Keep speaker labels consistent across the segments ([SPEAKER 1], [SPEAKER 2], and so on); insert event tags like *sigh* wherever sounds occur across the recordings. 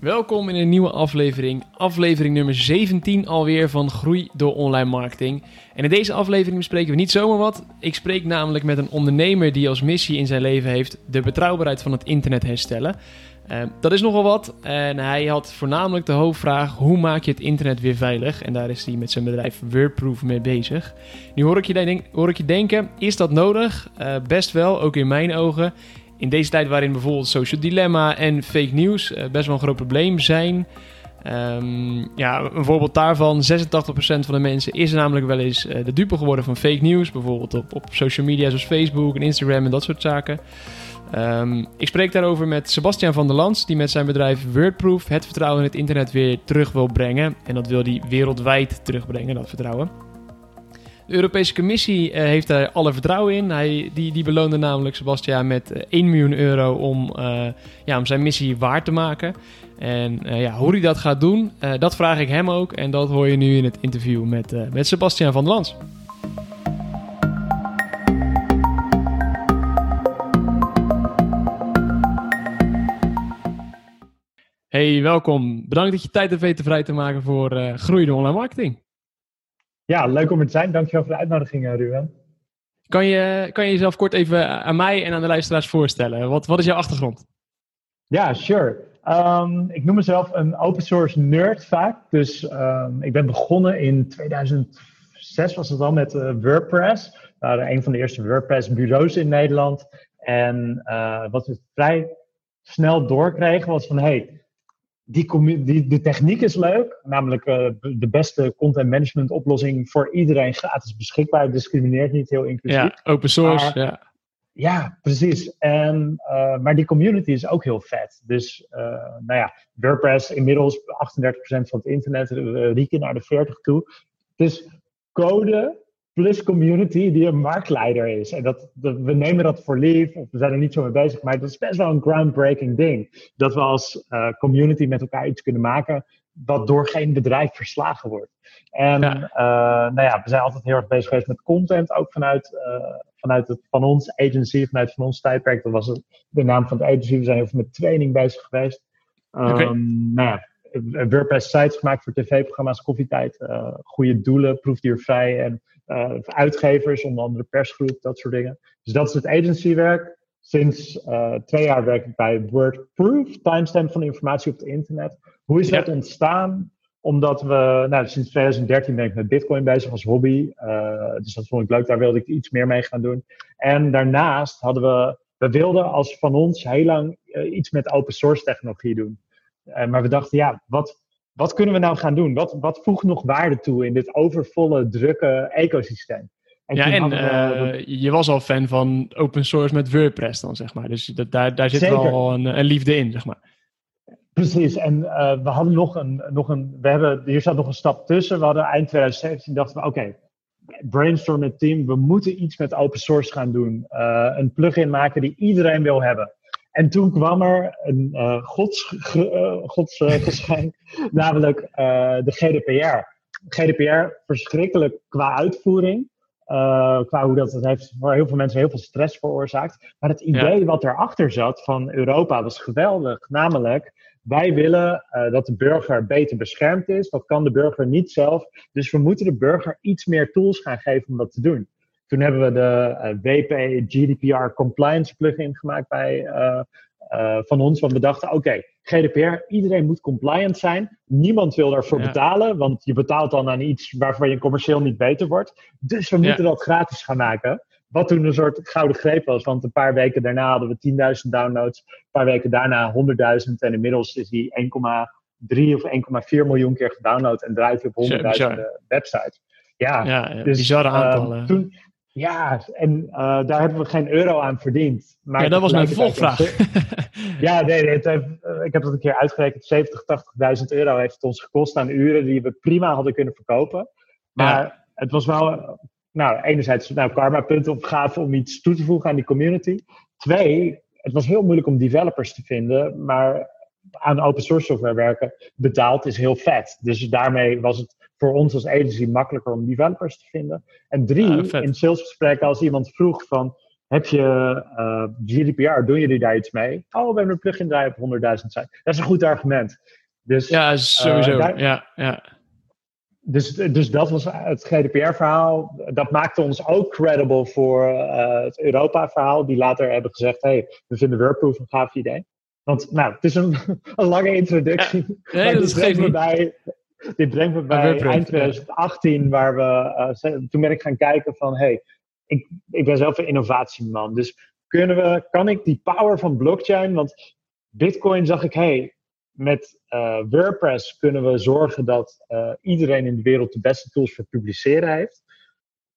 [SPEAKER 1] Welkom in een nieuwe aflevering, aflevering nummer 17 alweer van Groei door Online Marketing. En in deze aflevering bespreken we niet zomaar wat. Ik spreek namelijk met een ondernemer die als missie in zijn leven heeft de betrouwbaarheid van het internet herstellen. Uh, dat is nogal wat en hij had voornamelijk de hoofdvraag hoe maak je het internet weer veilig? En daar is hij met zijn bedrijf Wordproof mee bezig. Nu hoor ik je, denk, hoor ik je denken, is dat nodig? Uh, best wel, ook in mijn ogen in deze tijd waarin bijvoorbeeld social dilemma en fake news uh, best wel een groot probleem zijn. Um, ja, een voorbeeld daarvan, 86% van de mensen is namelijk wel eens uh, de dupe geworden van fake news. Bijvoorbeeld op, op social media zoals Facebook en Instagram en dat soort zaken. Um, ik spreek daarover met Sebastian van der Lans, die met zijn bedrijf Wordproof het vertrouwen in het internet weer terug wil brengen. En dat wil hij wereldwijd terugbrengen, dat vertrouwen. De Europese Commissie uh, heeft daar alle vertrouwen in. Hij, die, die beloonde namelijk Sebastian met uh, 1 miljoen euro om, uh, ja, om zijn missie waar te maken. En ja, hoe hij dat gaat doen, dat vraag ik hem ook. En dat hoor je nu in het interview met, met Sebastian van der Lans. Hey, welkom. Bedankt dat je tijd hebt weten vrij te maken voor uh, groeiende online marketing.
[SPEAKER 2] Ja, leuk om er te zijn. Dankjewel voor de uitnodiging, Ruben.
[SPEAKER 1] Kan je, kan je jezelf kort even aan mij en aan de luisteraars voorstellen? Wat, wat is jouw achtergrond?
[SPEAKER 2] Ja, sure. Um, ik noem mezelf een open source nerd vaak. Dus um, ik ben begonnen in 2006 was het al met uh, WordPress. We waren een van de eerste WordPress bureaus in Nederland. En uh, wat we vrij snel doorkregen was van... Hey, die, die, de techniek is leuk, namelijk uh, de beste content management oplossing voor iedereen gratis beschikbaar. discrimineert niet heel inclusief.
[SPEAKER 1] Ja, open source,
[SPEAKER 2] maar,
[SPEAKER 1] ja.
[SPEAKER 2] Ja, precies. En, uh, maar die community is ook heel vet. Dus, uh, nou ja, WordPress inmiddels 38% van het internet, rieken naar de 40 toe. Dus code plus community die een marktleider is. En dat, dat, we nemen dat voor lief, of we zijn er niet zo mee bezig, maar dat is best wel een groundbreaking ding. Dat we als uh, community met elkaar iets kunnen maken wat door geen bedrijf verslagen wordt. En ja. Uh, nou ja, we zijn altijd heel erg bezig geweest met content, ook vanuit, uh, vanuit het van ons agency, vanuit van ons tijdperk. Dat was het, de naam van de agency. We zijn heel veel met training bezig geweest. Um, okay. Nou ja, WordPress sites gemaakt voor tv-programma's, koffietijd, goede doelen, proefdiervrij en uitgevers, onder andere persgroep, dat soort dingen. Dus dat is het agencywerk. Sinds uh, twee jaar werk ik bij Wordproof, timestamp van informatie op het internet. Hoe is ja. dat ontstaan? Omdat we, nou, sinds 2013 ben ik met Bitcoin bezig als hobby. Uh, dus dat vond ik leuk, daar wilde ik iets meer mee gaan doen. En daarnaast hadden we, we wilden als van ons heel lang iets met open source technologie doen. maar we dachten, ja, wat, wat kunnen we nou gaan doen? Wat, wat voegt nog waarde toe in dit overvolle, drukke ecosysteem?
[SPEAKER 1] En ja, en uh, we... je was al fan van open source met WordPress dan, zeg maar. Dus dat, daar, daar zit Zeker. wel een, een, liefde in, zeg maar.
[SPEAKER 2] Precies, en uh, we hadden nog een, nog een, we hebben, hier zat nog een stap tussen. We hadden eind 2017, dachten we, oké, okay, brainstorm met team, we moeten iets met open source gaan doen. Uh, een plugin maken die iedereen wil hebben. En toen kwam er een uh, gods, uh, godsgeschenk, *laughs* namelijk uh, de GDPR. GDPR verschrikkelijk qua uitvoering. qua hoe dat, dat heeft voor heel veel mensen heel veel stress veroorzaakt. Maar het idee ja. wat erachter zat van Europa was geweldig. Namelijk, wij willen dat de burger beter beschermd is. Dat kan de burger niet zelf. Dus we moeten de burger iets meer tools gaan geven om dat te doen. Toen hebben we de uh, WP GDPR compliance plugin gemaakt bij, uh, uh, van ons. Want we dachten, oké, okay, GDPR, iedereen moet compliant zijn. Niemand wil daarvoor ja. betalen, want je betaalt dan aan iets waarvan je commercieel niet beter wordt. Dus we moeten ja. dat gratis gaan maken. Wat toen een soort gouden greep was, want een paar weken daarna hadden we 10.000 downloads. Een paar weken daarna 100.000 en inmiddels is die 1,3 of 1,4 miljoen keer gedownload en draait op honderdduizenden websites. Ja,
[SPEAKER 1] ja, ja dus, bizarre aantallen.
[SPEAKER 2] Uh, toen, ja, en uh, daar hebben we geen euro aan verdiend. Maar
[SPEAKER 1] ja, dat was mijn volgvraag.
[SPEAKER 2] ja, nee, nee heeft, uh, ik heb dat een keer uitgerekend. 70, 80.000 euro heeft het ons gekost aan uren die we prima hadden kunnen verkopen. Maar ja. het was wel, nou, enerzijds nou, karma-punten opgave om iets toe te voegen aan die community. Twee, het was heel moeilijk om developers te vinden, maar aan open source software werken betaald is heel vet. Dus daarmee was het voor ons als agency makkelijker om developers te vinden. En drie, ja, in salesgesprekken als iemand vroeg van, heb je uh, GDPR, doen jullie daar iets mee? Oh, we hebben een plugin draaien op 100.000 sites. Dat is een goed argument. Dus,
[SPEAKER 1] ja, sowieso. ja, ja.
[SPEAKER 2] Dus, dus dat was het GDPR-verhaal. Dat maakte ons ook credible voor het Europa-verhaal. Die later hebben gezegd: hey, we vinden WordProof een gaaf idee. Want nou, het is een, *laughs* een lange introductie.
[SPEAKER 1] Ja, nee, dat
[SPEAKER 2] bij, dit brengt me bij eind 2018, waar we, uh, toen ben ik gaan kijken van, hey, ik, ik ben zelf een innovatieman. Dus kunnen we, kan ik die power van blockchain, want Bitcoin zag ik, hey, met uh, WordPress kunnen we zorgen dat uh, iedereen in de wereld de beste tools voor publiceren heeft.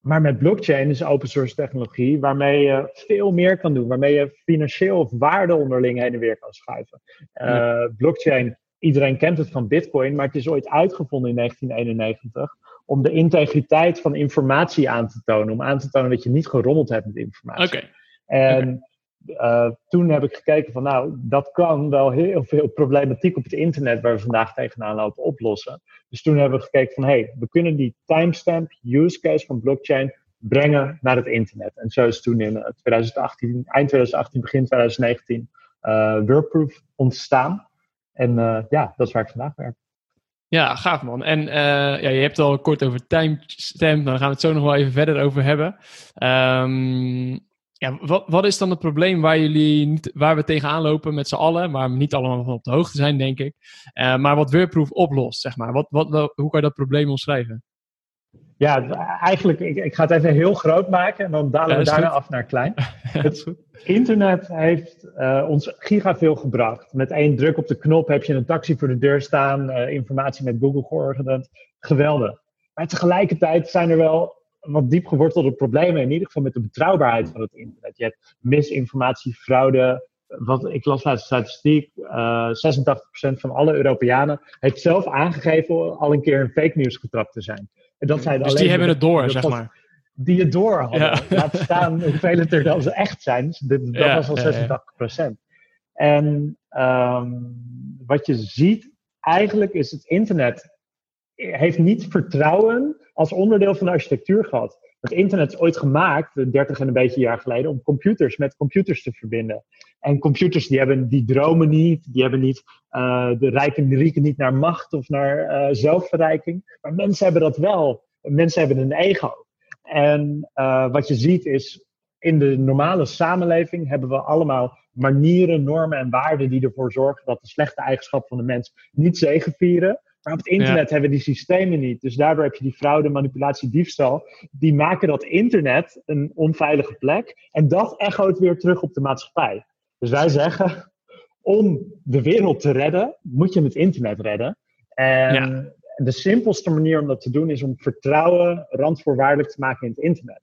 [SPEAKER 2] Maar met blockchain is open source technologie waarmee je veel meer kan doen, waarmee je financieel of waarde onderling heen en weer kan schuiven. Uh, blockchain iedereen kent het van Bitcoin, maar het is ooit uitgevonden in 1991 om de integriteit van informatie aan te tonen. Om aan te tonen dat je niet gerommeld hebt met informatie.
[SPEAKER 1] Oké.
[SPEAKER 2] En uh, toen heb ik gekeken van nou, dat kan wel heel veel problematiek op het internet waar we vandaag tegenaan lopen oplossen. Dus toen hebben we gekeken van hé, hey, we kunnen die timestamp use case van blockchain brengen naar het internet. En zo is toen in 2018, eind 2018, begin 2019 uh, WordProof ontstaan. En ja, dat is waar ik vandaag werk.
[SPEAKER 1] Ja, gaaf man. En ja, je hebt het al kort over timestamp, daar gaan we het zo nog wel even verder over hebben. Um, ja, wat, wat is dan het probleem waar, jullie niet, waar we tegenaan lopen met z'n allen, waar we niet allemaal van op de hoogte zijn, denk ik. Uh, maar wat WordProof oplost, zeg maar. Wat, wat, hoe kan je dat probleem omschrijven?
[SPEAKER 2] Ja, eigenlijk, ik, ik, ga het even heel groot maken en dan dalen we daarna af naar klein. *laughs* het internet heeft uh, ons gigaveel gebracht. Met één druk op de knop heb je een taxi voor de deur staan, uh, informatie met Google georganiseerd. Geweldig. Maar tegelijkertijd zijn er wel wat diep gewortelde problemen, in ieder geval met de betrouwbaarheid van het internet. Je hebt misinformatie, fraude. Wat ik las de statistiek, uh, 86% van alle Europeanen heeft zelf aangegeven al een keer een fake news getrapt te zijn.
[SPEAKER 1] En dat zijn dus die hebben het door, zeg maar.
[SPEAKER 2] Die het door hadden. Ja. Laat *laughs* staan hoeveel het er dan echt zijn. Dus dat ja, was al 86 procent. En um, wat je ziet, eigenlijk is het internet heeft niet vertrouwen als onderdeel van de architectuur gehad. Het internet is ooit gemaakt, 30 en een beetje jaar geleden, om computers met computers te verbinden. En computers die, hebben, die dromen niet, die hebben niet, uh, de rijken rieken niet naar macht of naar uh, zelfverrijking. Maar mensen hebben dat wel. Mensen hebben een ego. En uh, wat je ziet is, in de normale samenleving hebben we allemaal manieren, normen en waarden die ervoor zorgen dat de slechte eigenschappen van de mens niet zegevieren. Maar op het internet hebben we die systemen niet. Dus daardoor heb je die fraude, manipulatie, diefstal. Die maken dat internet een onveilige plek. En dat echoot weer terug op de maatschappij. Dus wij zeggen, om de wereld te redden, moet je het internet redden. En de simpelste manier om dat te doen is om vertrouwen randvoorwaardelijk te maken in het internet.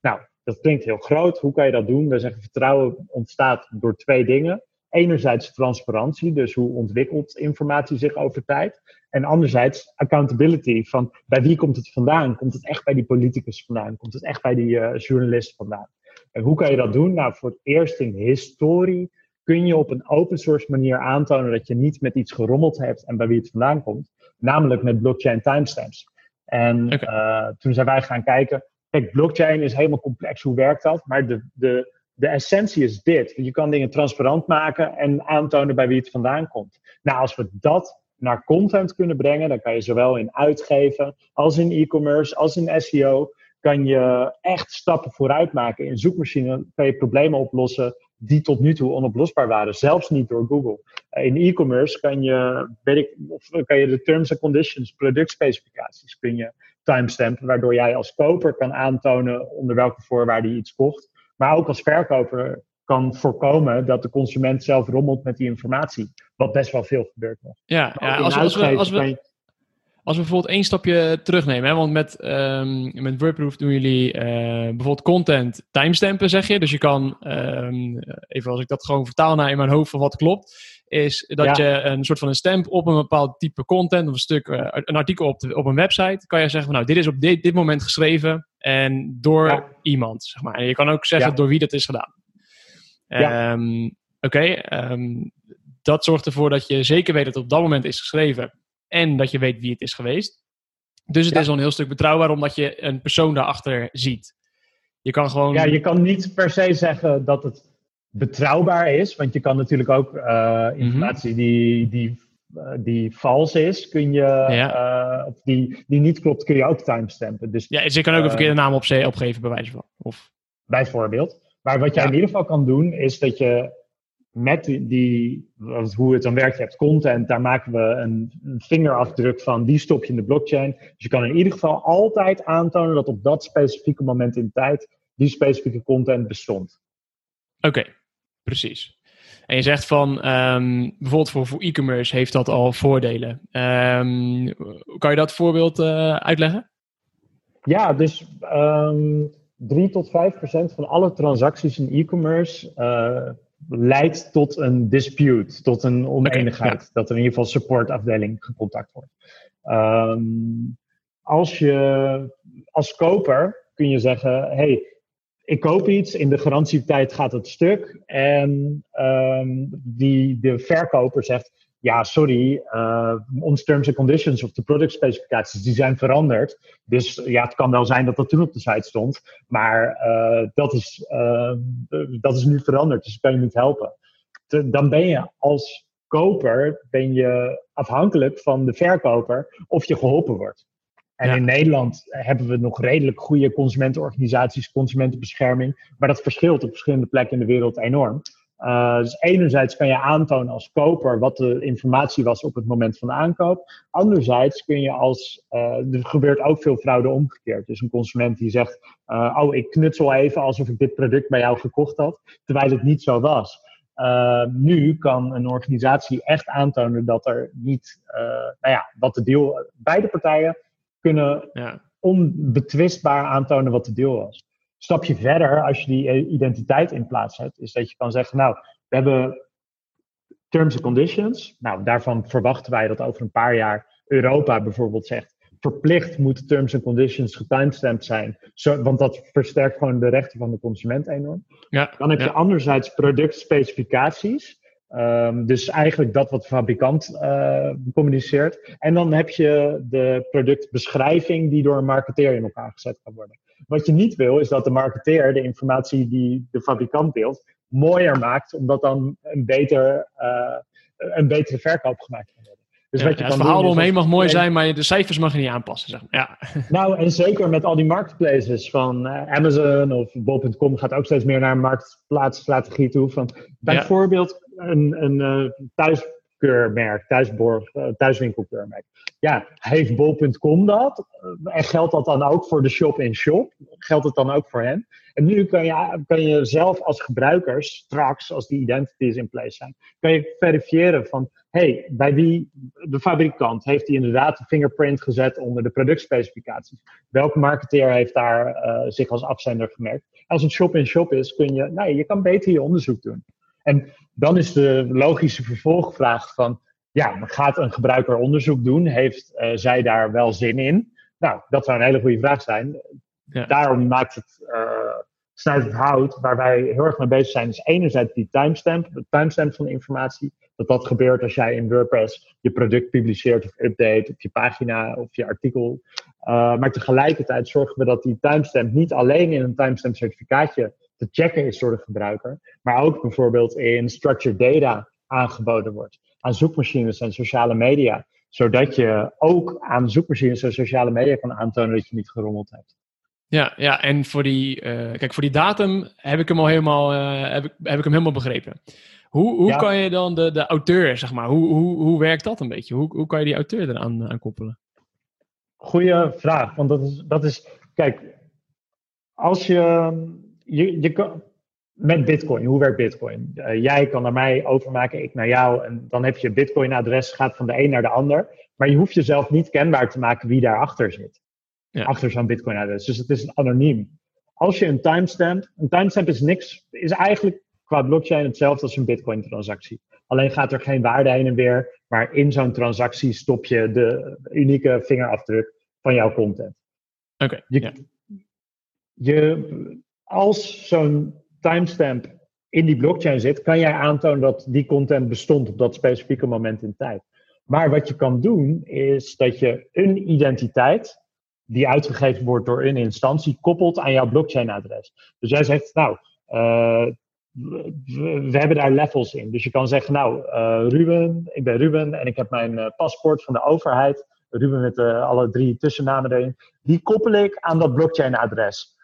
[SPEAKER 2] Nou, dat klinkt heel groot. Hoe kan je dat doen? We zeggen vertrouwen ontstaat door twee dingen. Enerzijds transparantie, dus hoe ontwikkelt informatie zich over tijd. En anderzijds accountability, van bij wie komt het vandaan? Komt het echt bij die politicus vandaan? Komt het echt bij die uh, journalist vandaan? En hoe kan je dat doen? Nou, voor het eerst in historie kun je op een open source manier aantonen dat je niet met iets gerommeld hebt en bij wie het vandaan komt. Namelijk met blockchain timestamps. En uh, toen zijn wij gaan kijken, kijk, blockchain is helemaal complex, hoe werkt dat? Maar de, de, de essentie is dit. Je kan dingen transparant maken en aantonen bij wie het vandaan komt. Nou, als we dat naar content kunnen brengen, dan kan je zowel in uitgeven als in e-commerce, als in SEO, kan je echt stappen vooruit maken. In zoekmachine kan je problemen oplossen die tot nu toe onoplosbaar waren, zelfs niet door Google. In e-commerce kan je, weet ik, of kan je de terms and conditions, productspecificaties, kun je timestampen, waardoor jij als koper kan aantonen onder welke voorwaarden je iets kocht. Maar ook als verkoper kan voorkomen dat de consument zelf rommelt met die informatie. Wat best wel veel gebeurt nog.
[SPEAKER 1] Ja, ja als, als, we, als, we, als we bijvoorbeeld één stapje terugnemen, hè, want met, um, met WordProof doen jullie uh, bijvoorbeeld content timestampen, zeg je. Dus je kan, um, even als ik dat gewoon vertaal naar in mijn hoofd van wat klopt, is dat je een soort van een stamp op een bepaald type content of een stuk, uh, een artikel op, de, op een website, kan je zeggen van nou, dit is op dit, dit moment geschreven en door iemand, zeg maar. En je kan ook zeggen door wie dat is gedaan. Ja. Um, Oké, okay, um, dat zorgt ervoor dat je zeker weet dat het op dat moment is geschreven en dat je weet wie het is geweest. Dus het is al een heel stuk betrouwbaar omdat je een persoon daarachter ziet. Je kan gewoon.
[SPEAKER 2] Ja, je kan niet per se zeggen dat het betrouwbaar is, want je kan natuurlijk ook uh, informatie die, die, uh, die vals is, kun je, ja. of die, die niet klopt, kun je ook timestampen. Dus,
[SPEAKER 1] ja, dus je kan ook een verkeerde naam op opgeven, bij wijze van. Of...
[SPEAKER 2] Bijvoorbeeld. Maar wat jij in ieder geval kan doen, is dat je met die, hoe het dan werkt, je hebt content, daar maken we een, een, vingerafdruk van, die stop je in de blockchain. Dus je kan in ieder geval altijd aantonen dat op dat specifieke moment in tijd die specifieke content bestond.
[SPEAKER 1] Oké, precies. En je zegt van, um, bijvoorbeeld voor, voor e-commerce heeft dat al voordelen. Um, kan je dat voorbeeld uh, uitleggen?
[SPEAKER 2] Ja, dus um, 3 tot 5 procent van alle transacties in e-commerce uh, leidt tot een dispute, tot een oneenigheid. Okay, ja. Dat er in ieder geval supportafdeling gecontact wordt. Um, als je als koper kun je zeggen: hey, ik koop iets, in de garantietijd gaat het stuk. En um, die, de verkoper zegt: ja, sorry, uh, onze terms and conditions of de product specificaties, die zijn veranderd. Dus ja, het kan wel zijn dat dat toen op de site stond, maar uh, dat, is, uh, dat is nu veranderd, dus ik kan je niet helpen. Dan ben je als koper ben je afhankelijk van de verkoper of je geholpen wordt. En ja. in Nederland hebben we nog redelijk goede consumentenorganisaties, consumentenbescherming, maar dat verschilt op verschillende plekken in de wereld enorm. Uh, dus enerzijds kan je aantonen als koper wat de informatie was op het moment van de aankoop. Anderzijds kun je als, uh, er gebeurt ook veel fraude omgekeerd. Dus een consument die zegt, uh, oh ik knutsel even alsof ik dit product bij jou gekocht had, terwijl het niet zo was. nu kan een organisatie echt aantonen dat er niet, nou ja, wat de deal, beide partijen kunnen ja. onbetwistbaar aantonen wat de deal was stapje verder, als je die identiteit in plaats zet, is dat je kan zeggen, nou, we hebben terms and conditions. Nou, daarvan verwachten wij dat over een paar jaar Europa bijvoorbeeld zegt, verplicht moeten terms and conditions getimestamped zijn, zo, want dat versterkt gewoon de rechten van de consument enorm. Ja, Dan heb je anderzijds productspecificaties. Um, dus eigenlijk dat wat de fabrikant uh, communiceert. En dan heb je de productbeschrijving die door een marketeer in elkaar gezet kan worden. Wat je niet wil, is dat de marketeer de informatie die de fabrikant deelt, mooier maakt, omdat dan een, beter, uh, een betere verkoop gemaakt kan worden.
[SPEAKER 1] Dus ja, wat je ja, het verhaal eromheen mag mooi zijn, maar de cijfers mag je niet aanpassen. Zeg maar. ja. *laughs*
[SPEAKER 2] Nou, en zeker met al die marketplaces van uh, Amazon of Bol.com gaat ook steeds meer naar een marktplaatsstrategie toe. Van bijvoorbeeld een, een uh, thuis keurmerk, uh, thuiswinkelkeurmerk. Ja, heeft bol.com dat? Uh, en geldt dat dan ook voor de shop-in-shop? Geldt het dan ook voor hen? En nu kan je, kan je zelf als gebruiker straks, als die identities in place zijn, kan je verifiëren van, hey, bij wie de fabrikant heeft die inderdaad een fingerprint gezet onder de productspecificaties? Welke marketeer heeft daar uh, zich als afzender gemerkt? Als het shop-in-shop is, kun je, nou, je kan beter je onderzoek doen. En dan is de logische vervolgvraag van, ja, gaat een gebruiker onderzoek doen? Heeft uh, zij daar wel zin in? Nou, dat zou een hele goede vraag zijn. Ja. Daarom maakt het, uh, snijdt het hout, waar wij heel erg mee bezig zijn, is enerzijds die timestamp, de timestamp van de informatie. Dat dat gebeurt als jij in WordPress je product publiceert of update op je pagina of je artikel. Uh, maar tegelijkertijd zorgen we dat die timestamp niet alleen in een timestamp certificaatje te checken is door de gebruiker, maar ook bijvoorbeeld in structured data aangeboden wordt aan zoekmachines en sociale media, zodat je ook aan zoekmachines en sociale media kan aantonen dat je niet gerommeld hebt.
[SPEAKER 1] Ja, ja en voor die, uh, kijk, voor die datum heb ik hem al helemaal, uh, heb ik, heb ik hem helemaal begrepen. Hoe, hoe ja. kan je dan de, de auteur, zeg maar, hoe, hoe, hoe werkt dat een beetje? Hoe, hoe kan je die auteur eraan aan koppelen?
[SPEAKER 2] Goeie vraag, want dat is, dat is kijk, als je je, je kan, met Bitcoin, hoe werkt Bitcoin? Uh, jij kan naar mij overmaken, ik naar jou. En dan heb je Bitcoin-adres, gaat van de een naar de ander. Maar je hoeft jezelf niet kenbaar te maken wie daarachter zit. Ja. Achter zo'n Bitcoin-adres. Dus het is anoniem. Als je een timestamp, een timestamp is niks, is eigenlijk qua blockchain hetzelfde als een Bitcoin-transactie. Alleen gaat er geen waarde heen en weer, maar in zo'n transactie stop je de unieke vingerafdruk van jouw content.
[SPEAKER 1] Oké. Okay,
[SPEAKER 2] je,
[SPEAKER 1] ja.
[SPEAKER 2] je als zo'n timestamp in die blockchain zit, kan jij aantonen dat die content bestond op dat specifieke moment in tijd. Maar wat je kan doen, is dat je een identiteit die uitgegeven wordt door een instantie, koppelt aan jouw blockchain-adres. Dus jij zegt, nou, uh, we, hebben daar levels in. Dus je kan zeggen, nou, uh, Ruben, ik ben Ruben en ik heb mijn uh, paspoort van de overheid. Ruben met alle drie tussennamen erin. Die koppel ik aan dat blockchain-adres.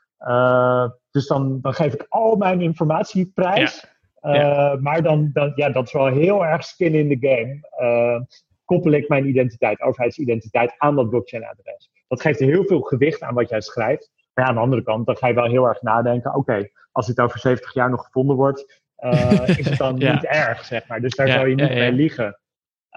[SPEAKER 2] Dus dan, dan geef ik al mijn informatie prijs. Ja. Maar dan, dan, ja, dat is wel heel erg skin in the game. koppel ik mijn identiteit, overheidsidentiteit, aan dat blockchain-adres. Dat geeft heel veel gewicht aan wat jij schrijft. Maar ja, aan de andere kant, dan ga je wel heel erg nadenken. Oké, als dit over 70 jaar nog gevonden wordt, is het dan *laughs* niet erg, zeg maar. Dus daar zou je niet mee liegen.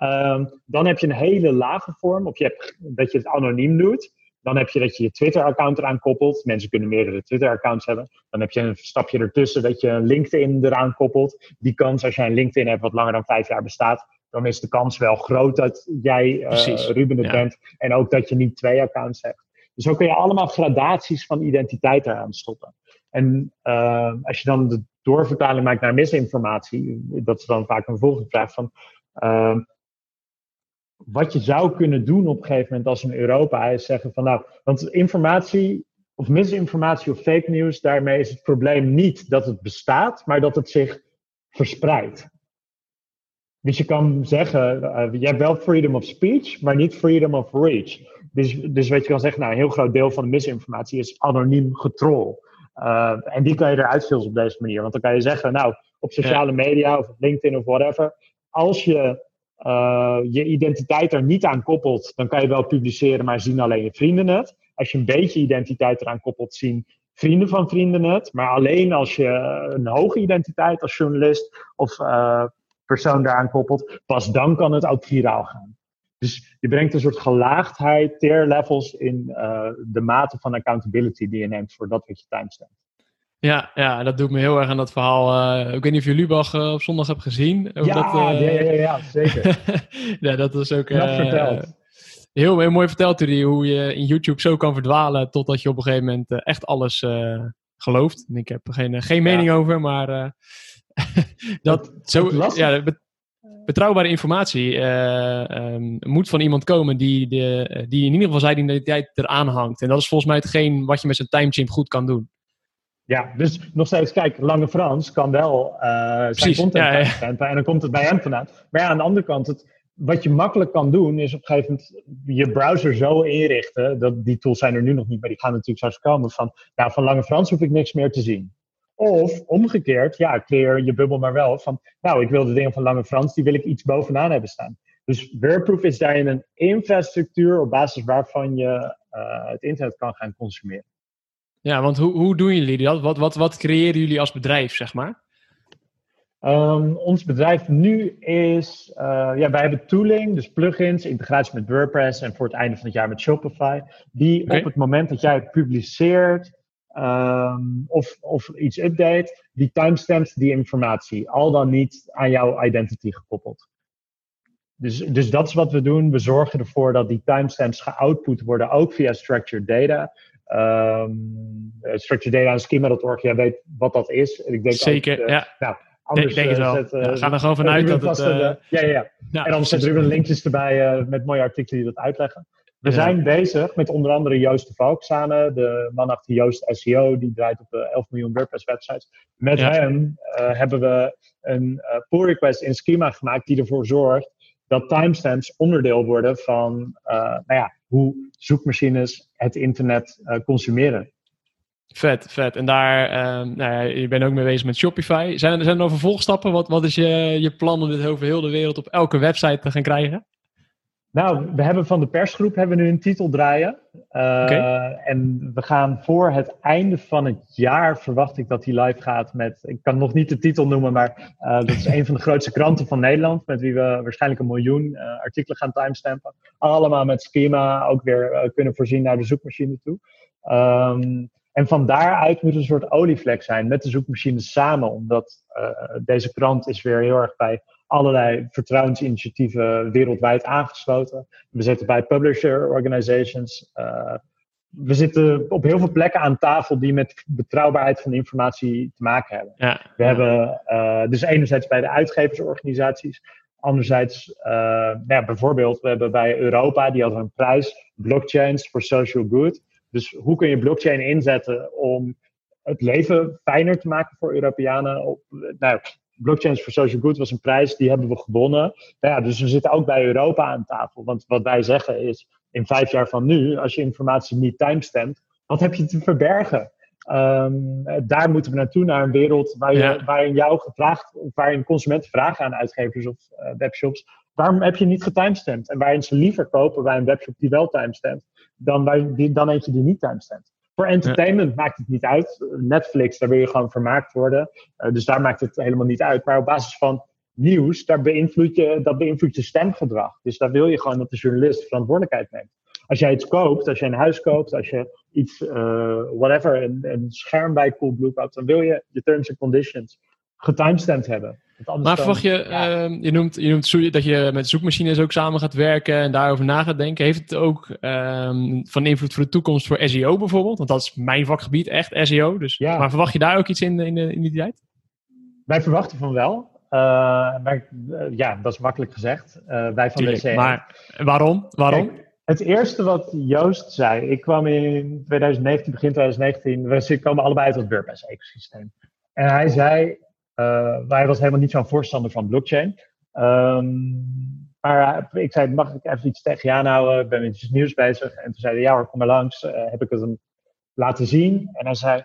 [SPEAKER 2] Um, dan heb je een hele lage vorm, of je hebt dat je het anoniem doet. Dan heb je dat je je Twitter-account eraan koppelt. Mensen kunnen meerdere Twitter-accounts hebben. Dan heb je een stapje ertussen dat je een LinkedIn eraan koppelt. Die kans, als jij een LinkedIn hebt wat langer dan vijf jaar bestaat, dan is de kans wel groot dat jij uh, Ruben het bent. En ook dat je niet twee accounts hebt. Dus zo kun je allemaal gradaties van identiteit eraan stoppen. En uh, als je dan de doorvertaling maakt naar misinformatie, dat is dan vaak een volgende vraag van. Uh, wat je zou kunnen doen op een gegeven moment als in Europa is zeggen van nou, want informatie of misinformatie of fake news, daarmee is het probleem niet dat het bestaat, maar dat het zich verspreidt. Dus je kan zeggen, uh, je hebt wel freedom of speech, maar niet freedom of reach. Dus, dus wat je kan zeggen, nou, een heel groot deel van de misinformatie is anoniem getrol. Uh, en die kan je eruit filteren op deze manier. Want dan kan je zeggen, nou, op sociale media of op LinkedIn of whatever, als je uh, je identiteit er niet aan koppelt, dan kan je wel publiceren, maar zien alleen je vrienden het. Als je een beetje identiteit eraan koppelt, zien vrienden van vrienden het. Maar alleen als je een hoge identiteit als journalist of uh, persoon daaraan koppelt, pas dan kan het ook viraal gaan. Dus je brengt een soort gelaagdheid, tier levels in uh, de mate van accountability die je neemt voor dat wat je timestampt.
[SPEAKER 1] Ja, ja, dat doet me heel erg aan dat verhaal. Uh, ik weet niet of je Lubach uh, op zondag hebt gezien.
[SPEAKER 2] Ja, dat, ja, ja, ja, zeker. *laughs*
[SPEAKER 1] ja, dat was ook... verteld. Heel, heel mooi verteld, Rudy, hoe je in YouTube zo kan verdwalen totdat je op een gegeven moment echt alles gelooft. En ik heb er geen, geen mening ja. over, maar *laughs* dat, zo, ja, betrouwbare informatie um, moet van iemand komen die, de, die in ieder geval zijn identiteit eraan hangt. En dat is volgens mij hetgeen wat je met zijn timechimp goed kan doen.
[SPEAKER 2] Ja, dus nog steeds, kijk, Lange Frans kan wel uh, zijn Precies, content ja, ja. en dan komt het bij hem vandaan. Maar ja, aan de andere kant, het, wat je makkelijk kan doen, is op een gegeven moment je browser zo inrichten, dat die tools zijn er nu nog niet, maar die gaan natuurlijk straks komen, van, nou, van Lange Frans hoef ik niks meer te zien. Of omgekeerd, ja, creëer je bubbel maar wel van, nou, ik wil de dingen van Lange Frans, die wil ik iets bovenaan hebben staan. Dus Wearproof is daarin een infrastructuur op basis waarvan je uh, het internet kan gaan consumeren.
[SPEAKER 1] Ja, want hoe, hoe doen jullie dat? Wat, wat, wat creëren jullie als bedrijf, zeg maar?
[SPEAKER 2] Um, ons bedrijf nu is, uh, ja, wij hebben tooling, dus plugins, integratie met WordPress en voor het einde van het jaar met Shopify, die okay. op het moment dat jij het publiceert, um, of, of iets update, die timestampt die informatie. Al dan niet aan jouw identity gekoppeld. Dus, dus dat is wat we doen. We zorgen ervoor dat die timestamps geoutput worden, ook via structured data. Um, structured data en schema.org, jij weet wat dat is.
[SPEAKER 1] Ik denk Zeker, ook, ja. Nou, Anders denk, denk uh, zet, uh, ja, ga er gewoon vanuit dat het... Uh,
[SPEAKER 2] ja, ja, ja. Nou, en dan zet Ruben linkjes erbij met mooie artikelen die dat uitleggen. We zijn bezig met onder andere Joost de Valk samen, de man achter Joost SEO, die draait op 11 miljoen WordPress websites. Met hem hebben we een pull request in schema gemaakt die ervoor zorgt dat timestamps onderdeel worden van nou ja, hoe zoekmachines het internet consumeren.
[SPEAKER 1] Vet, vet. En daar, nou ja, je bent ook mee bezig met Shopify. Zijn er, zijn er nog vervolgstappen? Wat, wat is je, je plan om dit over heel de wereld op elke website te gaan krijgen?
[SPEAKER 2] Nou, we hebben van de persgroep hebben we nu een titel draaien. Uh, En we gaan voor het einde van het jaar, verwacht ik dat die live gaat met, ik kan nog niet de titel noemen, maar uh, dat is een van de grootste kranten van Nederland, met wie we waarschijnlijk een miljoen uh, artikelen gaan timestampen. Allemaal met schema, ook weer kunnen voorzien naar de zoekmachine toe. Um, en van daaruit moet een soort olievlek zijn met de zoekmachine samen, omdat deze krant is weer heel erg bij allerlei vertrouwensinitiatieven wereldwijd aangesloten. We zitten bij publisher organizations. Uh, we zitten op heel veel plekken aan tafel die met betrouwbaarheid van informatie te maken hebben. Ja, we hebben uh, dus enerzijds bij de uitgeversorganisaties. Anderzijds, uh, nou ja, bijvoorbeeld, we hebben bij Europa, die hadden een prijs, Blockchains for Social Good. Dus hoe kun je blockchain inzetten om het leven fijner te maken voor Europeanen? Op, nou, Blockchains for Social Good was een prijs, die hebben we gewonnen. Nou ja, dus we zitten ook bij Europa aan tafel. Want wat wij zeggen is, in vijf jaar van nu, als je informatie niet timestampt, wat heb je te verbergen? Um, daar moeten we naartoe, naar een wereld waar je, waarin jou gevraagd, waarin consumenten vragen aan uitgevers of uh, webshops. Waarom heb je niet getimestampt? En waarin ze liever kopen bij een webshop die wel timestampt, dan, bij die, dan eentje die niet timestampt. Voor entertainment maakt het niet uit. Netflix, daar wil je gewoon vermaakt worden. Uh, dus daar maakt het helemaal niet uit. Maar op basis van nieuws, daar beïnvloed je, dat beïnvloedt je stemgedrag. Dus daar wil je gewoon dat de journalist verantwoordelijkheid neemt. Als jij iets koopt, als je een huis koopt, als je iets, uh, whatever, een, een, scherm bij Coolblue koopt, dan wil je je terms and conditions getimestampt hebben.
[SPEAKER 1] Maar verwacht je, ja. uh, je, noemt, je noemt dat je met zoekmachines ook samen gaat werken en daarover na gaat denken. Heeft het ook um, van invloed voor de toekomst voor SEO bijvoorbeeld? Want dat is mijn vakgebied, echt SEO. Dus, ja. Maar verwacht je daar ook iets in, in, in die tijd?
[SPEAKER 2] Wij verwachten van wel. Uh, maar, uh, ja, dat is makkelijk gezegd. wij van
[SPEAKER 1] Tuurlijk, Maar waarom? waarom?
[SPEAKER 2] Kijk, het eerste wat Joost zei, ik kwam in 2019, begin 2019, we komen allebei uit het WordPress-ecosysteem. En hij zei, uh, hij was helemaal niet zo'n voorstander van blockchain. Um, maar ik zei, mag ik even iets tegen je aanhouden? Ik ben met iets nieuws bezig. En toen zei hij, ja hoor, kom maar langs. Heb ik het hem laten zien. En hij zei,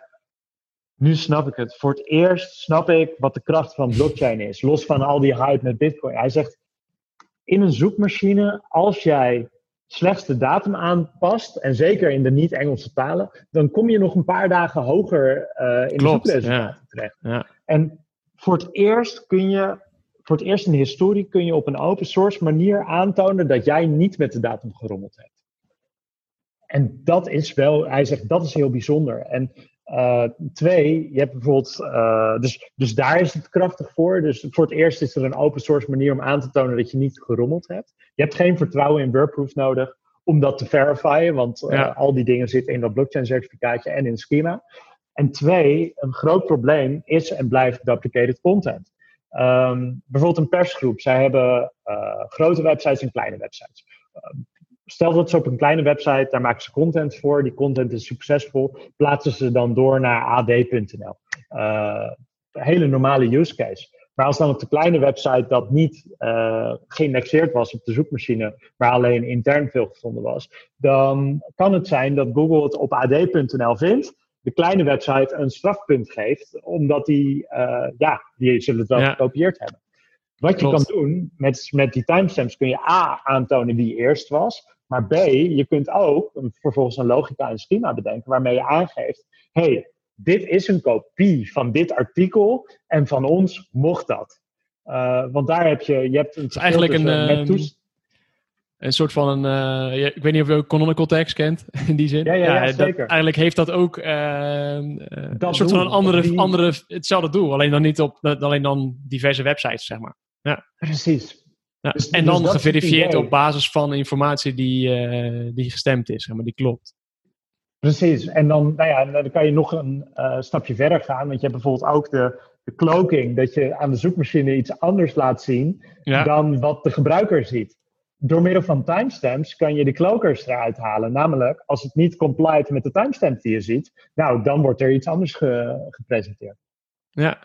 [SPEAKER 2] nu snap ik het. Voor het eerst snap ik wat de kracht van blockchain is. Los van al die hype met bitcoin. Hij zegt, in een zoekmachine, als jij slechts de datum aanpast, en zeker in de niet-Engelse talen, dan kom je nog een paar dagen hoger uh, in Klopt, de zoekresultaten ja. terecht. Ja. En voor het eerst kun je, voor het eerst in de historie kun je op een open source manier aantonen dat jij niet met de datum gerommeld hebt. En dat is wel, hij zegt, dat is heel bijzonder. En uh, twee, je hebt bijvoorbeeld, uh, dus, dus daar is het krachtig voor. Dus voor het eerst is er een open source manier om aan te tonen dat je niet gerommeld hebt. Je hebt geen vertrouwen in WordProof nodig om dat te verifyen, want uh, ja. al die dingen zitten in dat blockchain certificaatje en in schema. En twee, een groot probleem is en blijft duplicated content. Um, bijvoorbeeld een persgroep, zij hebben grote websites en kleine websites. Stel dat ze op een kleine website, daar maken ze content voor, die content is succesvol, plaatsen ze dan door naar ad.nl. Een hele normale use case. Maar als dan op de kleine website dat niet uh, geïndexeerd was op de zoekmachine, maar alleen intern veel gevonden was, dan kan het zijn dat Google het op ad.nl vindt, de kleine website een strafpunt geeft, omdat die, uh, ja, die zullen het wel ja. gekopieerd hebben. Wat je kan doen met, met die timestamps kun je A aantonen wie eerst was. Maar B, je kunt ook vervolgens een logica en schema bedenken waarmee je aangeeft: hey, dit is een kopie van dit artikel en van ons mocht dat. Uh, want daar heb je, je hebt een.
[SPEAKER 1] Het is eigenlijk een, uh, een soort van een. Uh, ik weet niet of je ook canonical text kent *laughs* in die zin.
[SPEAKER 2] Ja, ja, ja, ja zeker.
[SPEAKER 1] Dat, eigenlijk heeft dat ook een soort doel, van een andere, die... andere, hetzelfde doel, alleen dan niet op alleen dan diverse websites, zeg maar. Ja.
[SPEAKER 2] Precies.
[SPEAKER 1] Ja, dus, en dan dus geverifieerd op basis van informatie die, uh, die gestemd is, zeg maar, die klopt.
[SPEAKER 2] Precies, en dan, nou ja, dan kan je nog een stapje verder gaan, want je hebt bijvoorbeeld ook de, de cloaking, dat je aan de zoekmachine iets anders laat zien ja. dan wat de gebruiker ziet. Door middel van timestamps kan je de cloakers eruit halen. Namelijk, als het niet compliant met de timestamp die je ziet, nou, dan wordt er iets anders ge gepresenteerd.
[SPEAKER 1] Ja,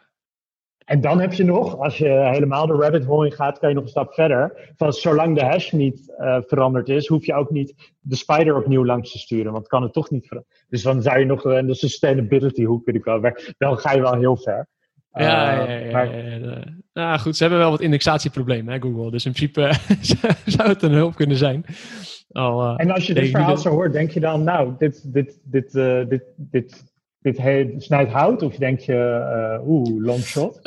[SPEAKER 2] en dan heb je nog, als je helemaal de rabbit hole in gaat, kan je nog een stap verder. Van zolang de hash niet uh, veranderd is, hoef je ook niet de spider opnieuw langs te sturen, want kan het toch niet veranderen. Dus dan zou je nog uh, de sustainability hoek kunnen komen. Dan ga je wel heel ver.
[SPEAKER 1] Ja, uh, ja, ja, maar... ja, Nou goed, ze hebben wel wat indexatieproblemen, hè, Google. Dus in principe *laughs* zou het een hulp kunnen zijn.
[SPEAKER 2] Al, en als je dit verhaal zo hoort, denk je dan, nou, dit, dit, dit, dit, dit dit he snijdt hout? Of denk je, uh, oeh, long shot?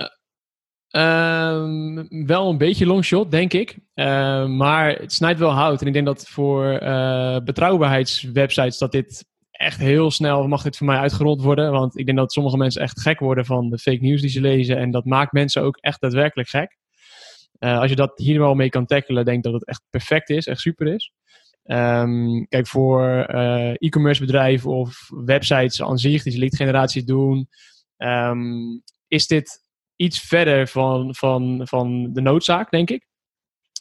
[SPEAKER 1] Uh, wel een beetje long shot, denk ik. Uh, maar het snijdt wel hout. En ik denk dat voor uh, betrouwbaarheidswebsites dat dit echt heel snel mag dit voor mij uitgerold worden. Want ik denk dat sommige mensen echt gek worden van de fake news die ze lezen. En dat maakt mensen ook echt daadwerkelijk gek. als je dat hier wel mee kan tackelen, denk ik dat het echt perfect is, echt super is. Um, kijk, voor uh, e-commerce bedrijven of websites aan zich die ze lead generatie doen, um, is dit iets verder van, van, van de noodzaak, denk ik.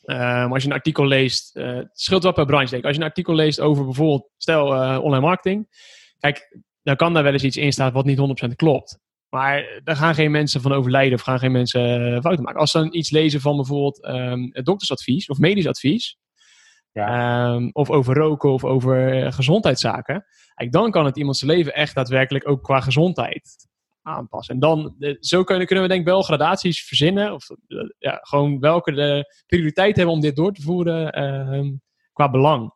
[SPEAKER 1] Um, als je een artikel leest, uh, het scheelt wel per branche denk ik. Als je een artikel leest over bijvoorbeeld, stel uh, online marketing. Kijk, dan kan daar wel eens iets in staan wat niet 100% klopt. Maar daar gaan geen mensen van overlijden of gaan geen mensen fouten maken. Als ze dan iets lezen van bijvoorbeeld um, doktersadvies of medisch advies. Ja. Um, of over roken of over gezondheidszaken. dan kan het iemands leven echt daadwerkelijk ook qua gezondheid aanpassen. En dan, zo kunnen, kunnen we denk ik wel gradaties verzinnen. Of ja, gewoon welke de prioriteit hebben om dit door te voeren uh, qua belang.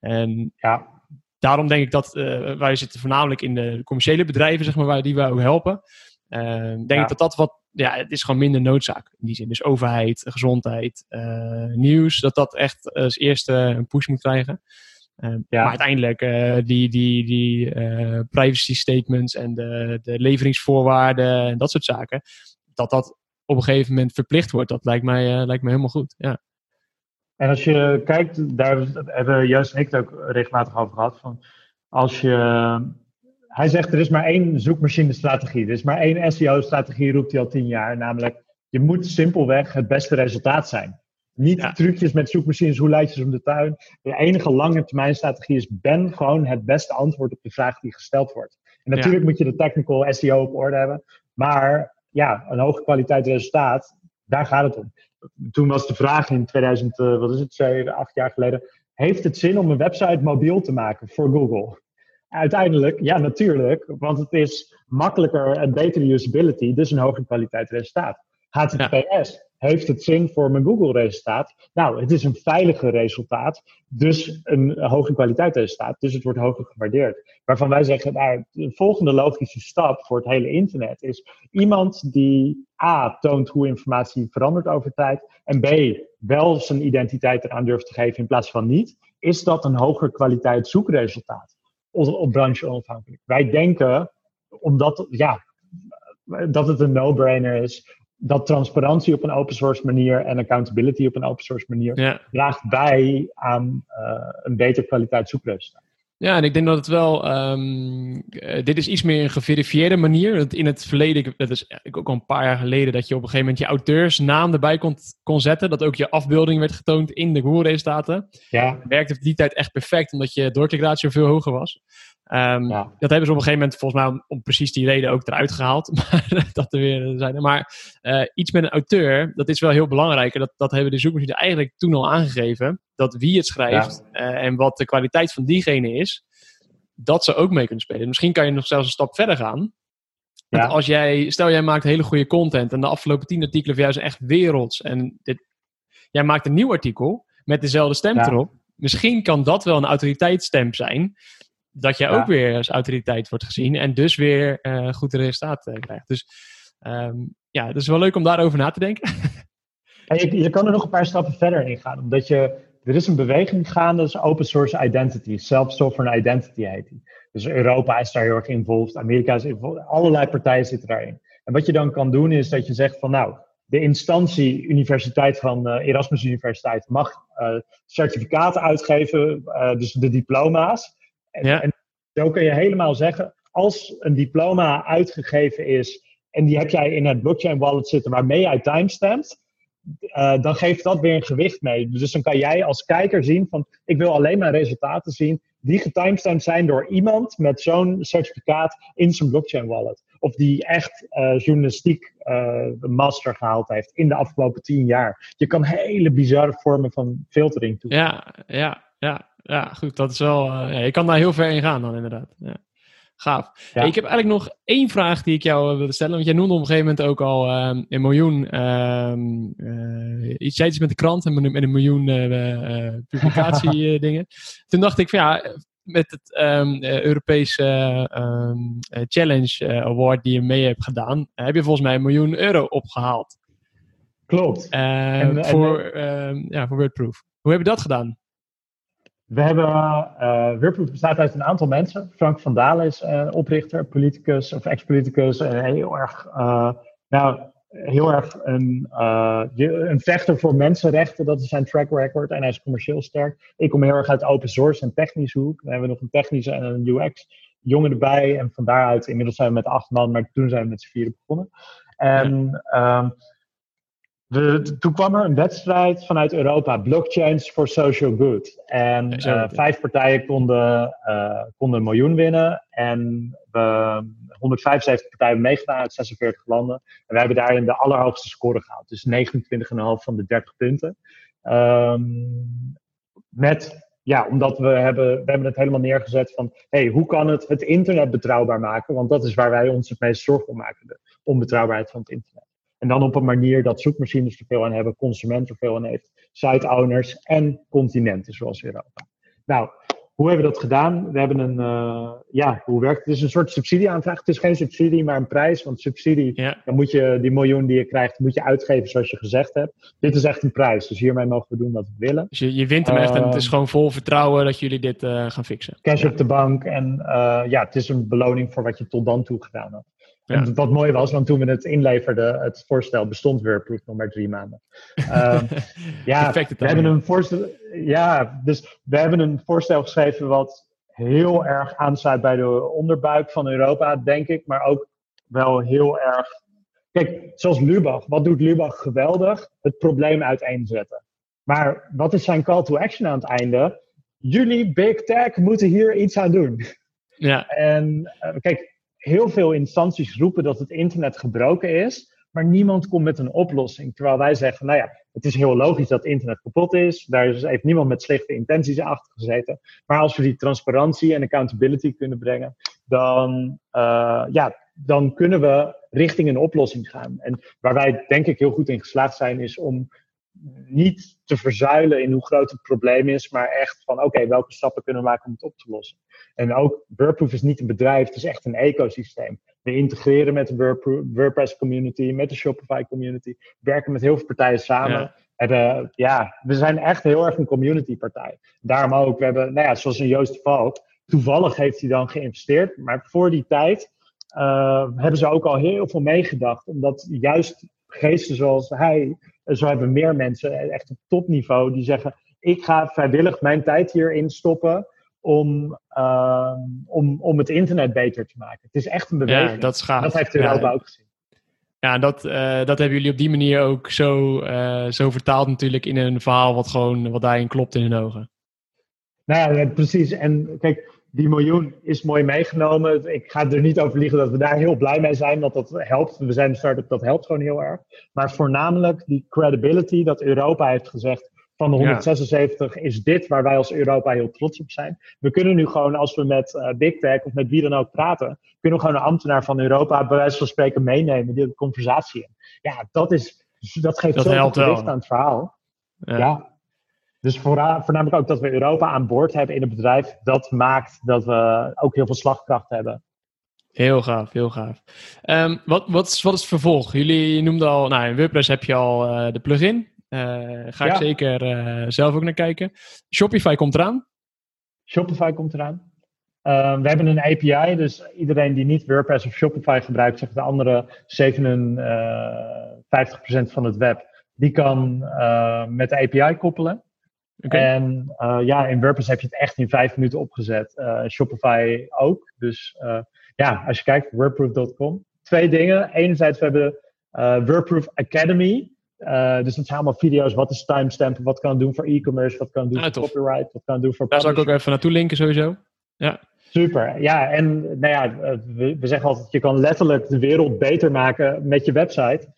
[SPEAKER 1] En ja, daarom denk ik dat uh, wij zitten voornamelijk in de commerciële bedrijven, zeg maar, waar die wij ook helpen. Uh, denk ik dat dat wat, ja, het is gewoon minder noodzaak in die zin. Dus overheid, gezondheid, uh, nieuws, dat dat echt als eerste een push moet krijgen. Uh, ja. Maar uiteindelijk uh, die, die, die uh, privacy statements en de, de leveringsvoorwaarden en dat soort zaken, dat dat op een gegeven moment verplicht wordt, dat lijkt mij, lijkt mij helemaal goed. Ja.
[SPEAKER 2] En als je kijkt, daar hebben juist en ik het ook regelmatig over gehad, van als je, hij zegt er is maar één zoekmachine-strategie, er is maar één SEO-strategie, roept hij al tien jaar, namelijk je moet simpelweg het beste resultaat zijn. Niet trucjes met zoekmachines, hoe leid je ze om de tuin. De enige lange termijn strategie is ben gewoon het beste antwoord op de vraag die gesteld wordt. En natuurlijk moet je de technical SEO op orde hebben. Maar ja, een hoge kwaliteit resultaat, daar gaat het om. Toen was de vraag in 2000, uh, wat is het, 7, 8 jaar geleden. Heeft het zin om een website mobiel te maken voor Google? Uiteindelijk, ja, natuurlijk, want het is makkelijker en betere usability, dus een hoge kwaliteit resultaat. HTTPS, heeft het zin voor mijn Google-resultaat? Nou, het is een veiliger resultaat, dus een hoge kwaliteit resultaat, dus het wordt hoger gewaardeerd. Waarvan wij zeggen, nou, de volgende logische stap voor het hele internet is iemand die A, toont hoe informatie verandert over tijd, en B, wel zijn identiteit eraan durft te geven in plaats van niet, is dat een hoger kwaliteit zoekresultaat op, branche onafhankelijk. Wij denken, omdat, ja, dat het een no-brainer is dat transparantie op een open source manier en accountability op een open source manier draagt bij aan uh, een betere kwaliteit zoekresultaat.
[SPEAKER 1] Ja, en ik denk dat het wel. Um, dit is iets meer een geverifieerde manier. In het verleden, dat is ook al een paar jaar geleden, dat je op een gegeven moment je auteursnaam erbij kon, kon zetten. Dat ook je afbeelding werd getoond in de Google-resultaten. Ja. Werkte op die tijd echt perfect, omdat je doorklikratio veel hoger was. Um, Dat hebben ze op een gegeven moment volgens mij om, precies die reden ook eruit gehaald. *laughs* Maar dat er weer zijn. Maar uh, iets met een auteur, dat is wel heel belangrijk. En dat, dat hebben de zoekmachine eigenlijk toen al aangegeven. Dat wie het schrijft ja. uh, en wat de kwaliteit van diegene is, dat ze ook mee kunnen spelen. Misschien kan je nog zelfs een stap verder gaan. Ja. als jij, stel jij maakt hele goede content en de afgelopen tien artikelen van jou zijn echt werelds. En dit, jij maakt een nieuw artikel met dezelfde stem erop. Misschien kan dat wel een autoriteitsstem zijn dat jij ook weer als autoriteit wordt gezien en dus weer uh, goed resultaat uh, krijgt. Dus um, ja, het is wel leuk om daarover na te denken. *laughs*
[SPEAKER 2] En je, je kan er nog een paar stappen verder in gaan, omdat je, er is een beweging gaande, dat is open source identity, self-sovereign identity heet die. Dus Europa is daar heel erg involved, Amerika is involved, allerlei partijen zitten daarin. En wat je dan kan doen is dat je zegt van nou, de instantie Universiteit van uh, Erasmus Universiteit mag certificaten uitgeven, dus de diploma's. En, ja. en zo kun je helemaal zeggen, als een diploma uitgegeven is en die heb jij in het blockchain wallet zitten waarmee jij timestampt, uh, dan geeft dat weer een gewicht mee. Dus dan kan jij als kijker zien van, ik wil alleen maar resultaten zien die getimestampt zijn door iemand met zo'n certificaat in zijn blockchain wallet. Of die echt uh, journalistiek uh, master gehaald heeft in de afgelopen tien jaar. Je kan hele bizarre vormen van filtering
[SPEAKER 1] toepassen. Ja, ja, ja ja, goed, dat is wel. Uh, ja, je kan daar heel ver in gaan dan, inderdaad. Ja. Gaaf. Ja. ik heb eigenlijk nog één vraag die ik jou uh, wilde stellen. Want jij noemde op een gegeven moment ook al um, een miljoen. Um, uh, iets, iets met de krant en met een miljoen publicatie *laughs* dingen. Toen dacht ik van ja, met het um, Europese Challenge Award die je mee hebt gedaan, heb je volgens mij een miljoen euro opgehaald.
[SPEAKER 2] Klopt.
[SPEAKER 1] En, voor, en, ja, voor Wordproof. Hoe heb je dat gedaan?
[SPEAKER 2] We hebben, uh, Wordproof bestaat uit een aantal mensen. Frank van Dalen is uh, oprichter, politicus of ex-politicus. En heel erg, uh, nou, heel erg een, een vechter voor mensenrechten. Dat is zijn track record. En hij is commercieel sterk. Ik kom heel erg uit open source en technische hoek. We hebben nog een technische en een UX jongen erbij. En van daaruit, inmiddels zijn we met acht man, maar toen zijn we met z'n vieren begonnen. En ja. um, de, toen kwam er een wedstrijd vanuit Europa, Blockchains for Social Good. En uh, vijf partijen konden, uh, konden een miljoen winnen. En we, 175 partijen meegedaan uit 46 landen. En wij hebben daarin de allerhoogste score gehaald. Dus 29,5 van de 30 punten. Um, met ja, omdat we hebben, we hebben het helemaal neergezet van, hey, hoe kan het het internet betrouwbaar maken? Want dat is waar wij ons het meest zorgen om maken, de onbetrouwbaarheid van het internet. En dan op een manier dat zoekmachines er veel aan hebben, consumenten er veel aan heeft, site-owners en continenten zoals Europa. Nou, hoe hebben we dat gedaan? We hebben een, uh, ja, hoe werkt het? Het is een soort subsidieaanvraag. Het is geen subsidie, maar een prijs. Want subsidie, dan moet je die miljoen die je krijgt, moet je uitgeven zoals je gezegd hebt. Dit is echt een prijs. Dus hiermee mogen we doen wat we willen.
[SPEAKER 1] Dus je, je wint hem echt en het is ehm, gewoon vol vertrouwen dat jullie dit uh, gaan fixen.
[SPEAKER 2] Cash op de bank. En uh, ja, het is een beloning voor wat je tot dan toe gedaan En wat mooi was, want toen we het inleverden, het voorstel bestond weer nog maar drie maanden. Um, *laughs* ja, we hebben een voorstel, ja, dus we hebben een voorstel geschreven wat heel erg aansluit bij de onderbuik van Europa, denk ik, maar ook wel heel erg. Kijk, zoals Lubach. Wat doet Lubach geweldig? Het probleem uiteenzetten. Maar wat is zijn call to action aan het einde? Jullie, Big Tech, moeten hier iets aan doen. Ja. En uh, kijk, heel veel instanties roepen dat het internet gebroken is, maar niemand komt met een oplossing. Terwijl wij zeggen, nou ja, het is heel logisch dat het internet kapot is. Daar heeft niemand met slechte intenties achter gezeten. Maar als we die transparantie en accountability kunnen brengen, dan, uh, ja, dan kunnen we richting een oplossing gaan. En waar wij denk ik heel goed in geslaagd zijn, is om niet te verzuilen in hoe groot het probleem is, maar echt van oké, welke stappen kunnen we maken om het op te lossen. En ook WordProof is niet een bedrijf, het is echt een ecosysteem. We integreren met de WordPress community, met de Shopify community, werken met heel veel partijen samen. Ja. ja, we zijn echt heel erg een community partij. Daarom ook, we hebben, nou ja, zoals een Joost Valk, toevallig heeft hij dan geïnvesteerd, maar voor die tijd uh, hebben ze ook al heel veel meegedacht, omdat juist geesten zoals hij, zo hebben meer mensen, echt op topniveau, die zeggen, ik ga vrijwillig mijn tijd hierin stoppen om, uh, om, om het internet beter te maken. Het is echt een beweging.
[SPEAKER 1] Ja, dat is gaaf.
[SPEAKER 2] Dat heeft Europa ja. ook gezien.
[SPEAKER 1] Ja, dat, uh, dat hebben jullie op die manier ook zo, uh, zo vertaald natuurlijk in een verhaal wat gewoon wat daarin klopt in hun ogen.
[SPEAKER 2] Nou ja, precies. En kijk, die miljoen is mooi meegenomen. Ik ga er niet over liegen dat we daar heel blij mee zijn, want dat helpt. We zijn een start-up, dat helpt gewoon heel erg. Maar voornamelijk die credibility dat Europa heeft gezegd, van de 176 is dit waar wij als Europa heel trots op zijn. We kunnen nu gewoon, als we met uh, Big Tech of met wie dan ook praten, kunnen we gewoon een ambtenaar van Europa bij wijze van spreken meenemen, die de conversatie in. Ja, dat, is, dat geeft dat zoveel gewicht aan het verhaal. Ja. ja. Dus voornamelijk ook dat we Europa aan boord hebben in het bedrijf, dat maakt dat we ook heel veel slagkracht hebben.
[SPEAKER 1] Heel gaaf, heel gaaf. Um, wat, wat, is, wat is het vervolg? Jullie noemden al, nou in WordPress heb je al uh, de plugin. Uh, ga ik zeker uh, zelf ook naar kijken. Shopify komt eraan.
[SPEAKER 2] Shopify komt eraan. Uh, we hebben een API, dus iedereen die niet WordPress of Shopify gebruikt, zegt de andere 57% van het web, die kan met de API koppelen. Okay. En ja, in WordPress heb je het echt in vijf minuten opgezet. Shopify ook. Dus ja, als je kijkt, wordproof.com. Twee dingen. Enerzijds, we hebben WordProof Academy. Dus dat zijn allemaal video's. Wat is timestamp? Wat kan het doen voor e-commerce? Wat kan het doen voor copyright? Wat kan het doen voor.
[SPEAKER 1] Daar zal ik ook even naartoe linken, sowieso. Ja.
[SPEAKER 2] Super. Ja, en nou ja, we, we, zeggen altijd: je kan letterlijk de wereld beter maken met je website.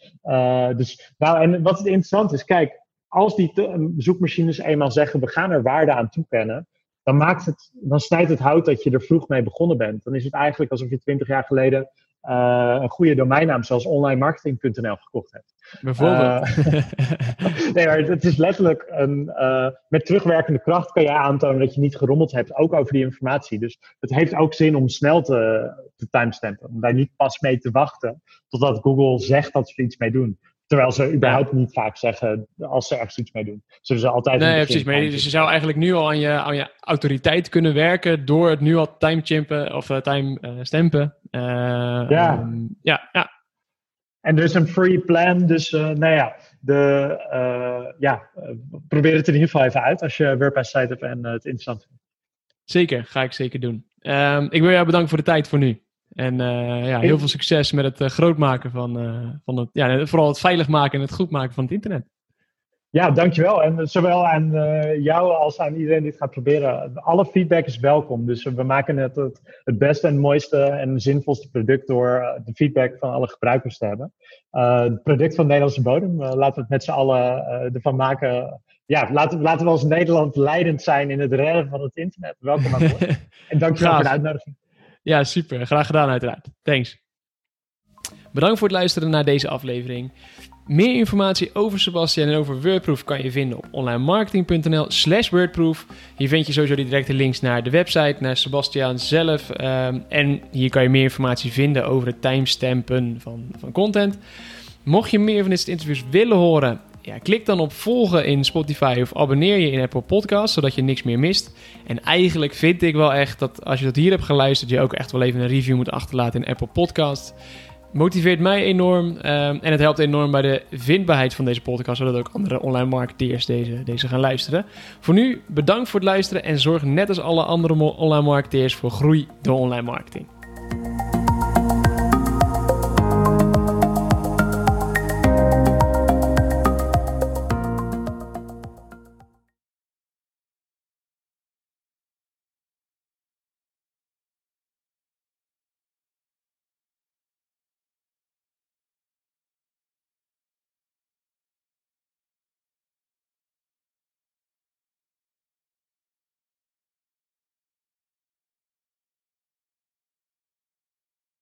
[SPEAKER 2] Dus, nou, en wat het interessant is, kijk, als die zoekmachines eenmaal zeggen: we gaan er waarde aan toekennen. Dan, maakt het, dan snijdt het hout dat je er vroeg mee begonnen bent. Dan is het eigenlijk alsof je twintig jaar geleden uh, een goede domeinnaam zoals onlinemarketing.nl gekocht hebt.
[SPEAKER 1] Bijvoorbeeld.
[SPEAKER 2] Uh, *laughs* nee, maar het is letterlijk een. Uh, met terugwerkende kracht kan je aantonen dat je niet gerommeld hebt, ook over die informatie. Dus het heeft ook zin om snel te, te timestampen. Om daar niet pas mee te wachten totdat Google zegt dat ze er iets mee doen. Terwijl ze überhaupt niet vaak zeggen als ze ergens iets mee doen. Zullen ze altijd.
[SPEAKER 1] Nee, precies. Maar dus je zou eigenlijk nu al aan je, aan je autoriteit kunnen werken door het nu al timechimpen of uh, time uh, stampen. Uh,
[SPEAKER 2] ja. Um,
[SPEAKER 1] ja, ja.
[SPEAKER 2] En er is een free plan, dus nou ja, de, ja probeer het in ieder geval even uit als je WordPress site hebt en het interessant vindt.
[SPEAKER 1] Zeker, ga ik zeker doen. Um, ik wil jou bedanken voor de tijd voor nu. En ja, heel veel succes met het groot maken van, van het, ja, vooral het veilig maken en het goed maken van het internet.
[SPEAKER 2] Ja, dankjewel. En zowel aan jou als aan iedereen die het gaat proberen. Alle feedback is welkom. Dus we maken het het, het beste en mooiste en zinvolste product door de feedback van alle gebruikers te hebben. het product van Nederlandse bodem, laten we het met z'n allen ervan maken ja, laten, laten we als Nederland leidend zijn in het redden van het internet. Welkom aan boord. *laughs* en dankjewel voor de uitnodiging.
[SPEAKER 1] Ja, super. Graag gedaan uiteraard. Thanks. Bedankt voor het luisteren naar deze aflevering. Meer informatie over Sebastian en over WordProof kan je vinden op onlinemarketing.nl slash WordProof. Hier vind je sowieso die directe links naar de website, naar Sebastian zelf. Ehm, en hier kan je meer informatie vinden over het timestampen van, van content. Mocht je meer van dit interviews willen horen, klik dan op volgen in Spotify of abonneer je in Apple Podcasts, zodat je niks meer mist. En eigenlijk vind ik wel echt dat als je dat hier hebt geluisterd, je ook echt wel even een review moet achterlaten in Apple Podcasts. Motiveert mij enorm ehm, en het helpt enorm bij de vindbaarheid van deze podcast, zodat ook andere online marketeers deze, deze gaan luisteren. Voor nu, bedankt voor het luisteren en zorg net als alle andere online marketeers voor groei door online marketing.